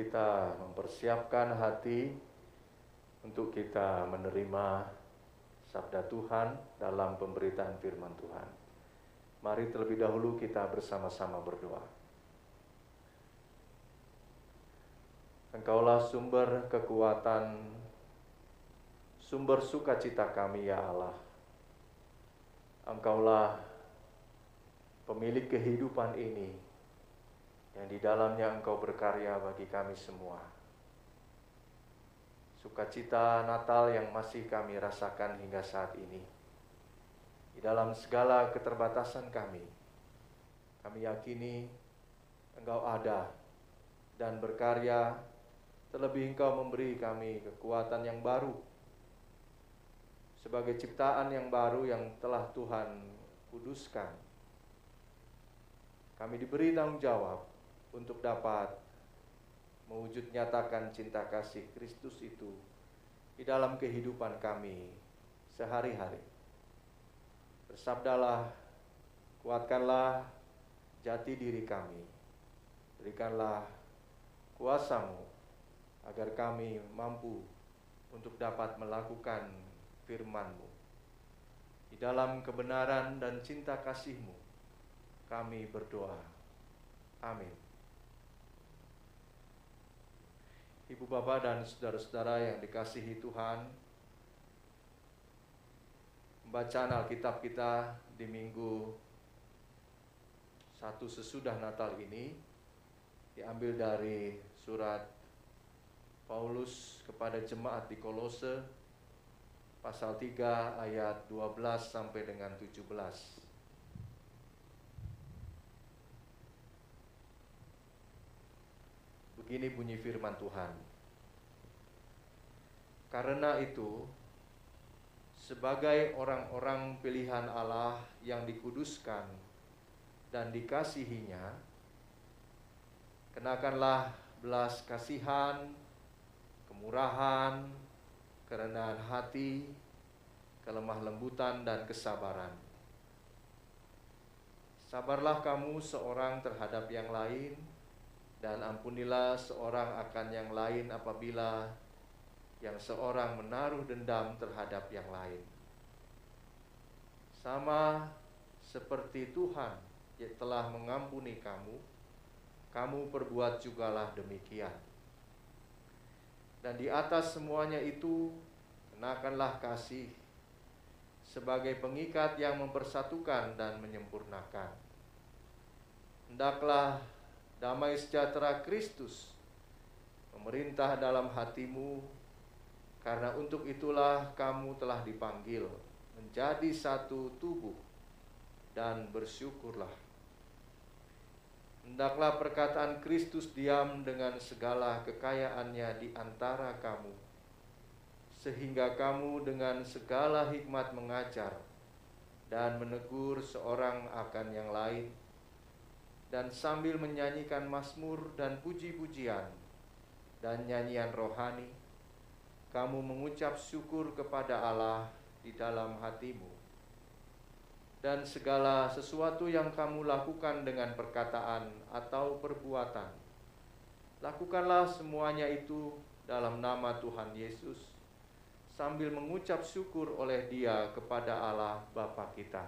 kita mempersiapkan hati untuk kita menerima sabda Tuhan dalam pemberitaan firman Tuhan. Mari terlebih dahulu kita bersama-sama berdoa. Engkaulah sumber kekuatan, sumber sukacita kami ya Allah. Engkaulah pemilik kehidupan ini yang di dalamnya Engkau berkarya bagi kami semua. Sukacita Natal yang masih kami rasakan hingga saat ini. Di dalam segala keterbatasan kami, kami yakini Engkau ada dan berkarya, terlebih Engkau memberi kami kekuatan yang baru sebagai ciptaan yang baru yang telah Tuhan kuduskan. Kami diberi tanggung jawab untuk dapat mewujud nyatakan cinta kasih Kristus itu di dalam kehidupan kami sehari-hari. Bersabdalah, kuatkanlah jati diri kami. Berikanlah kuasamu agar kami mampu untuk dapat melakukan firman-Mu. Di dalam kebenaran dan cinta kasih-Mu, kami berdoa. Amin. Ibu bapak dan saudara-saudara yang dikasihi Tuhan, bacaan Alkitab kita di minggu satu sesudah Natal ini diambil dari surat Paulus kepada jemaat di Kolose pasal 3 ayat 12 sampai dengan 17. Begini bunyi firman Tuhan. Karena itu, sebagai orang-orang pilihan Allah yang dikuduskan dan dikasihinya, kenakanlah belas kasihan, kemurahan, kerendahan hati, kelemah lembutan, dan kesabaran. Sabarlah kamu seorang terhadap yang lain, dan ampunilah seorang akan yang lain apabila yang seorang menaruh dendam terhadap yang lain. Sama seperti Tuhan yang telah mengampuni kamu, kamu perbuat jugalah demikian. Dan di atas semuanya itu, kenakanlah kasih sebagai pengikat yang mempersatukan dan menyempurnakan. Hendaklah damai sejahtera Kristus memerintah dalam hatimu, karena untuk itulah kamu telah dipanggil menjadi satu tubuh, dan bersyukurlah. Hendaklah perkataan Kristus diam dengan segala kekayaannya di antara kamu, sehingga kamu dengan segala hikmat mengajar dan menegur seorang akan yang lain dan sambil menyanyikan mazmur dan puji-pujian dan nyanyian rohani, kamu mengucap syukur kepada Allah di dalam hatimu. Dan segala sesuatu yang kamu lakukan dengan perkataan atau perbuatan, lakukanlah semuanya itu dalam nama Tuhan Yesus, sambil mengucap syukur oleh Dia kepada Allah Bapa kita.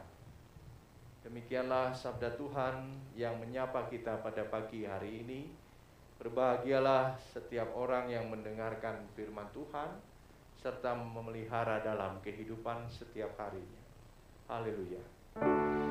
Demikianlah sabda Tuhan yang menyapa kita pada pagi hari ini. Berbahagialah setiap orang yang mendengarkan firman Tuhan serta memelihara dalam kehidupan setiap harinya. Haleluya.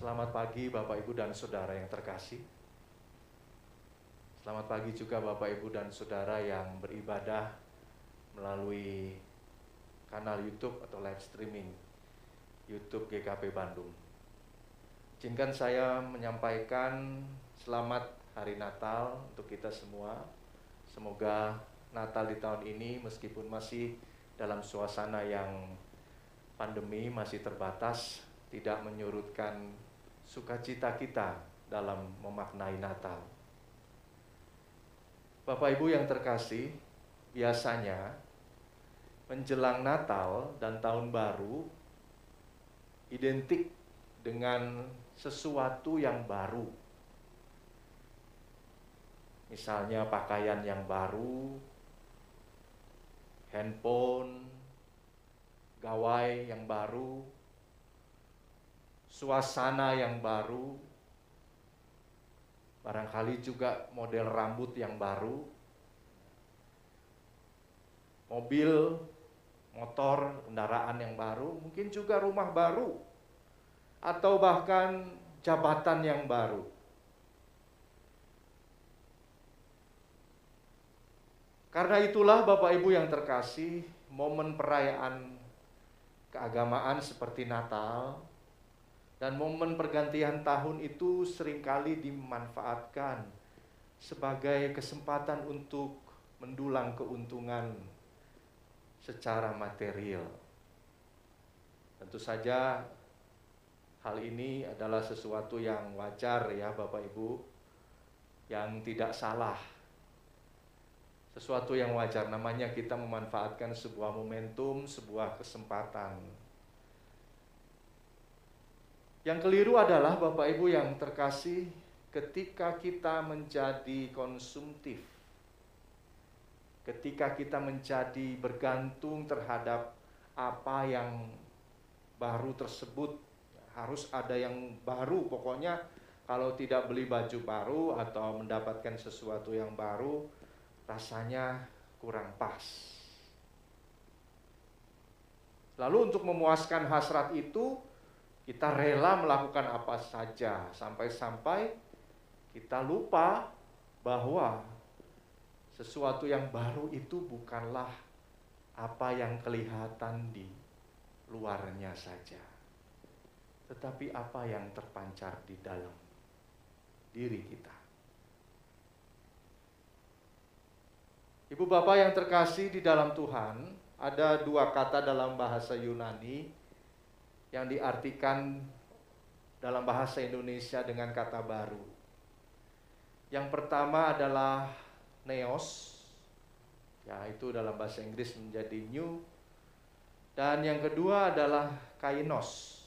Selamat pagi Bapak Ibu dan Saudara yang terkasih. Selamat pagi juga Bapak Ibu dan Saudara yang beribadah melalui kanal YouTube atau live streaming YouTube GKP Bandung. Izinkan saya menyampaikan selamat hari Natal untuk kita semua. Semoga Natal di tahun ini meskipun masih dalam suasana yang pandemi masih terbatas tidak menyurutkan sukacita kita dalam memaknai Natal. Bapak Ibu yang terkasih, biasanya menjelang Natal dan Tahun Baru identik dengan sesuatu yang baru. Misalnya pakaian yang baru, handphone, gawai yang baru, suasana yang baru, barangkali juga model rambut yang baru, mobil, motor, kendaraan yang baru, mungkin juga rumah baru, atau bahkan jabatan yang baru. Karena itulah Bapak Ibu yang terkasih, momen perayaan keagamaan seperti Natal dan momen pergantian tahun itu sering kali dimanfaatkan sebagai kesempatan untuk mendulang keuntungan secara material. Tentu saja hal ini adalah sesuatu yang wajar ya Bapak Ibu, yang tidak salah. Sesuatu yang wajar namanya kita memanfaatkan sebuah momentum, sebuah kesempatan. Yang keliru adalah Bapak Ibu yang terkasih ketika kita menjadi konsumtif. Ketika kita menjadi bergantung terhadap apa yang baru tersebut, harus ada yang baru pokoknya kalau tidak beli baju baru atau mendapatkan sesuatu yang baru rasanya kurang pas. Lalu untuk memuaskan hasrat itu, kita rela melakukan apa saja sampai-sampai kita lupa bahwa sesuatu yang baru itu bukanlah apa yang kelihatan di luarnya saja, tetapi apa yang terpancar di dalam diri kita. Ibu bapak yang terkasih di dalam Tuhan, ada dua kata dalam bahasa Yunani yang diartikan dalam bahasa Indonesia dengan kata baru. Yang pertama adalah neos, ya itu dalam bahasa Inggris menjadi new. Dan yang kedua adalah kainos.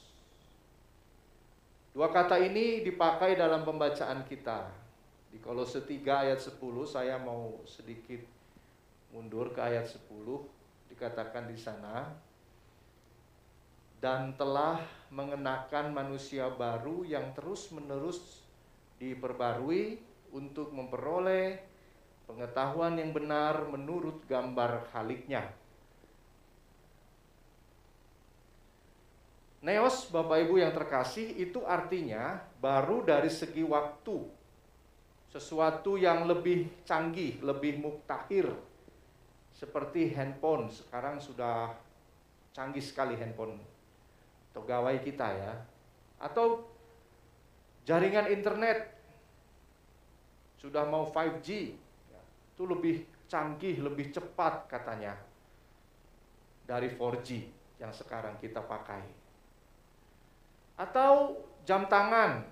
Dua kata ini dipakai dalam pembacaan kita. Di Kolose 3 ayat 10 saya mau sedikit mundur ke ayat 10 dikatakan di sana dan telah mengenakan manusia baru yang terus-menerus diperbarui untuk memperoleh pengetahuan yang benar menurut gambar haliknya. Neos, Bapak Ibu yang terkasih, itu artinya baru dari segi waktu. Sesuatu yang lebih canggih, lebih muktahir, seperti handphone sekarang sudah canggih sekali handphone atau gawai kita ya atau jaringan internet sudah mau 5G ya, itu lebih canggih lebih cepat katanya dari 4G yang sekarang kita pakai. Atau jam tangan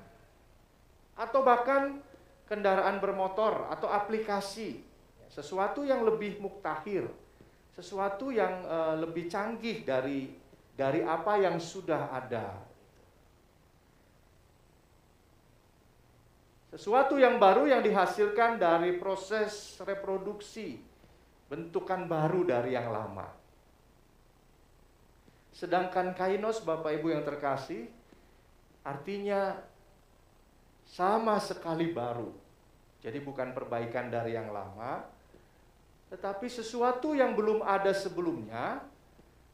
atau bahkan kendaraan bermotor atau aplikasi sesuatu yang lebih muktahir, sesuatu yang uh, lebih canggih dari dari apa yang sudah ada. Sesuatu yang baru yang dihasilkan dari proses reproduksi, bentukan baru dari yang lama. Sedangkan kainos Bapak Ibu yang terkasih, artinya sama sekali baru. Jadi bukan perbaikan dari yang lama, tetapi sesuatu yang belum ada sebelumnya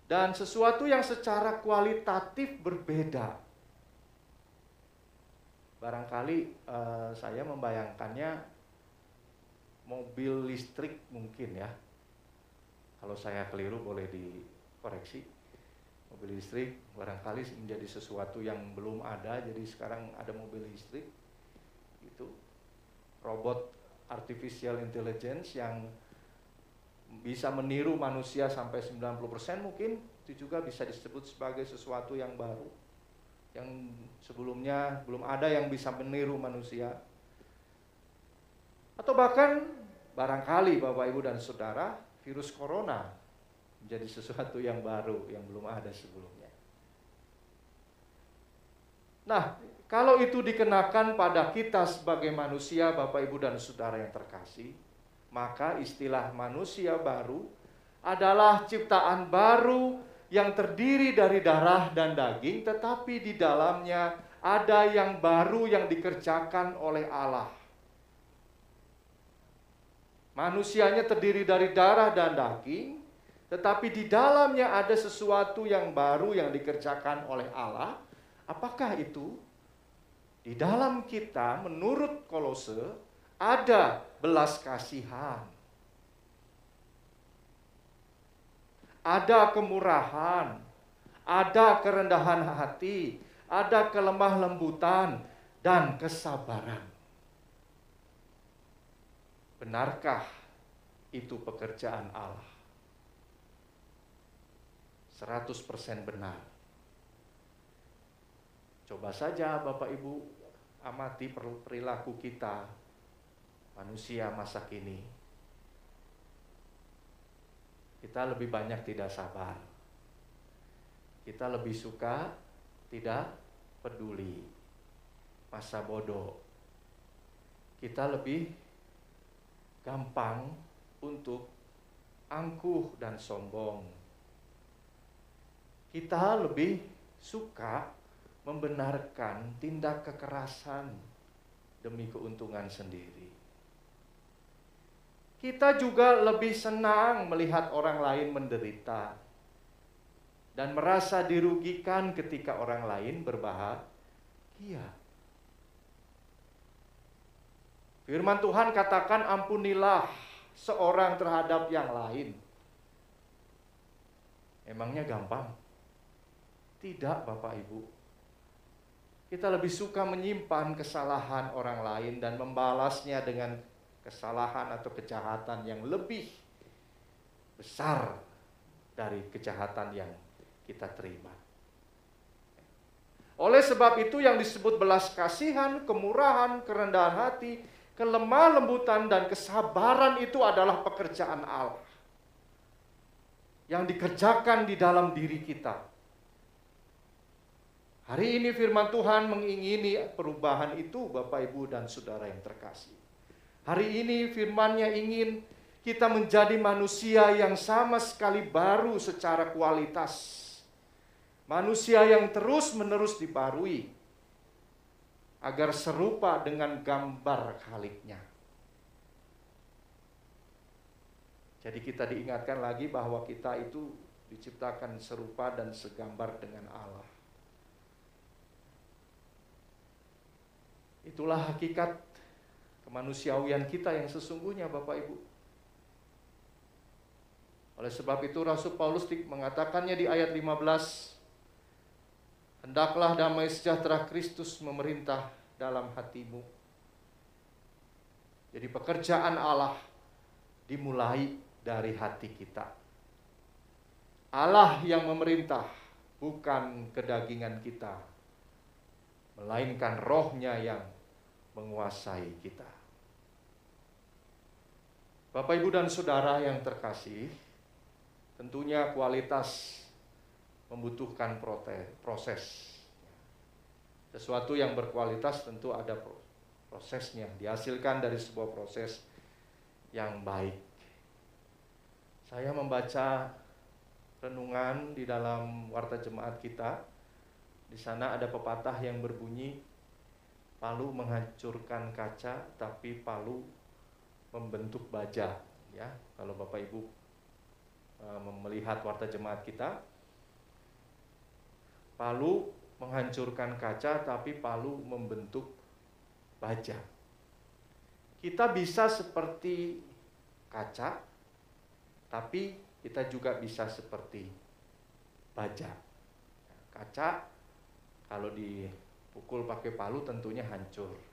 dan sesuatu yang secara kualitatif berbeda. Barangkali uh, saya membayangkannya mobil listrik mungkin ya. Kalau saya keliru boleh dikoreksi. Mobil listrik barangkali menjadi sesuatu yang belum ada, jadi sekarang ada mobil listrik. Itu robot artificial intelligence yang bisa meniru manusia sampai 90% mungkin itu juga bisa disebut sebagai sesuatu yang baru. yang sebelumnya belum ada yang bisa meniru manusia. Atau bahkan barangkali Bapak Ibu dan Saudara, virus corona menjadi sesuatu yang baru yang belum ada sebelumnya. Nah, kalau itu dikenakan pada kita sebagai manusia, Bapak Ibu dan Saudara yang terkasih, maka istilah manusia baru adalah ciptaan baru yang terdiri dari darah dan daging, tetapi di dalamnya ada yang baru yang dikerjakan oleh Allah. Manusianya terdiri dari darah dan daging, tetapi di dalamnya ada sesuatu yang baru yang dikerjakan oleh Allah. Apakah itu? Di dalam kita, menurut Kolose, ada belas kasihan ada kemurahan, ada kerendahan hati, ada kelemah lembutan, dan kesabaran. Benarkah itu pekerjaan Allah? 100% benar. Coba saja Bapak Ibu amati perilaku kita manusia masa kini kita lebih banyak tidak sabar. Kita lebih suka tidak peduli. Masa bodoh. Kita lebih gampang untuk angkuh dan sombong. Kita lebih suka membenarkan tindak kekerasan demi keuntungan sendiri. Kita juga lebih senang melihat orang lain menderita dan merasa dirugikan ketika orang lain berbahagia. Firman Tuhan katakan ampunilah seorang terhadap yang lain. Emangnya gampang? Tidak, Bapak Ibu. Kita lebih suka menyimpan kesalahan orang lain dan membalasnya dengan kesalahan atau kejahatan yang lebih besar dari kejahatan yang kita terima. Oleh sebab itu yang disebut belas kasihan, kemurahan, kerendahan hati, kelemah lembutan dan kesabaran itu adalah pekerjaan Allah. Yang dikerjakan di dalam diri kita. Hari ini firman Tuhan mengingini perubahan itu Bapak Ibu dan Saudara yang terkasih. Hari ini firman-Nya ingin kita menjadi manusia yang sama sekali baru secara kualitas. Manusia yang terus-menerus dibarui agar serupa dengan gambar khaliknya. Jadi kita diingatkan lagi bahwa kita itu diciptakan serupa dan segambar dengan Allah. Itulah hakikat kemanusiawian kita yang sesungguhnya Bapak Ibu. Oleh sebab itu Rasul Paulus mengatakannya di ayat 15, Hendaklah damai sejahtera Kristus memerintah dalam hatimu. Jadi pekerjaan Allah dimulai dari hati kita. Allah yang memerintah, bukan kedagingan kita, melainkan rohnya yang menguasai kita. Bapak, Ibu, dan Saudara yang terkasih, tentunya kualitas membutuhkan proses. Sesuatu yang berkualitas tentu ada prosesnya, dihasilkan dari sebuah proses yang baik. Saya membaca renungan di dalam warta jemaat kita. Di sana ada pepatah yang berbunyi, palu menghancurkan kaca, tapi palu membentuk baja ya. Kalau Bapak Ibu uh, melihat warta jemaat kita palu menghancurkan kaca tapi palu membentuk baja. Kita bisa seperti kaca tapi kita juga bisa seperti baja. Kaca kalau dipukul pakai palu tentunya hancur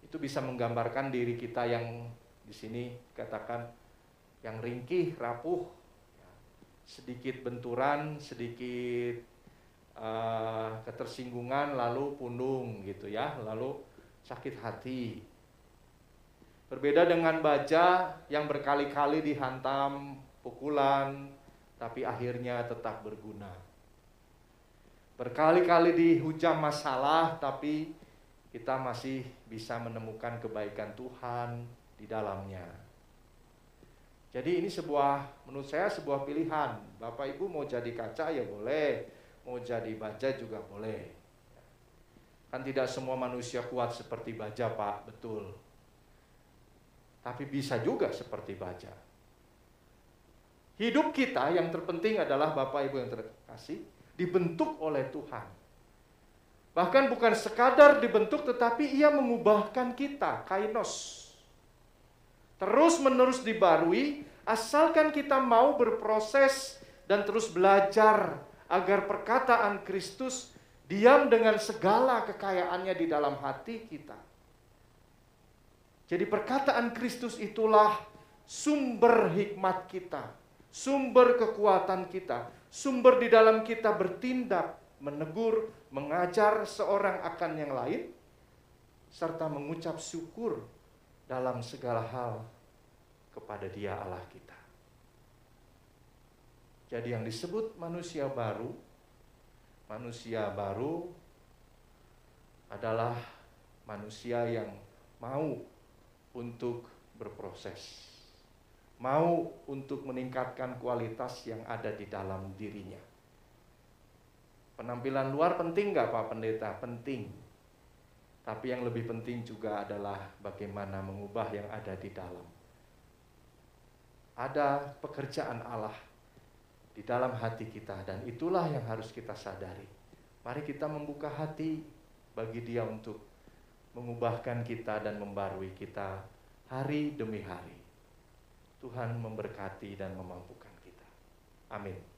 itu bisa menggambarkan diri kita yang di sini katakan yang ringkih, rapuh, sedikit benturan, sedikit uh, ketersinggungan lalu pundung gitu ya, lalu sakit hati. Berbeda dengan baja yang berkali-kali dihantam pukulan, tapi akhirnya tetap berguna. Berkali-kali dihujam masalah, tapi kita masih bisa menemukan kebaikan Tuhan di dalamnya. Jadi ini sebuah, menurut saya sebuah pilihan. Bapak Ibu mau jadi kaca ya boleh, mau jadi baja juga boleh. Kan tidak semua manusia kuat seperti baja Pak, betul. Tapi bisa juga seperti baja. Hidup kita yang terpenting adalah Bapak Ibu yang terkasih, dibentuk oleh Tuhan. Bahkan bukan sekadar dibentuk tetapi ia mengubahkan kita, kainos terus menerus dibarui asalkan kita mau berproses dan terus belajar agar perkataan Kristus diam dengan segala kekayaannya di dalam hati kita. Jadi perkataan Kristus itulah sumber hikmat kita, sumber kekuatan kita, sumber di dalam kita bertindak, menegur, mengajar seorang akan yang lain, serta mengucap syukur dalam segala hal kepada Dia Allah kita. Jadi yang disebut manusia baru, manusia baru adalah manusia yang mau untuk berproses, mau untuk meningkatkan kualitas yang ada di dalam dirinya. Penampilan luar penting nggak Pak Pendeta? Penting. Tapi yang lebih penting juga adalah bagaimana mengubah yang ada di dalam. Ada pekerjaan Allah di dalam hati kita dan itulah yang harus kita sadari. Mari kita membuka hati bagi Dia untuk mengubahkan kita dan membarui kita hari demi hari. Tuhan memberkati dan memampukan kita. Amin.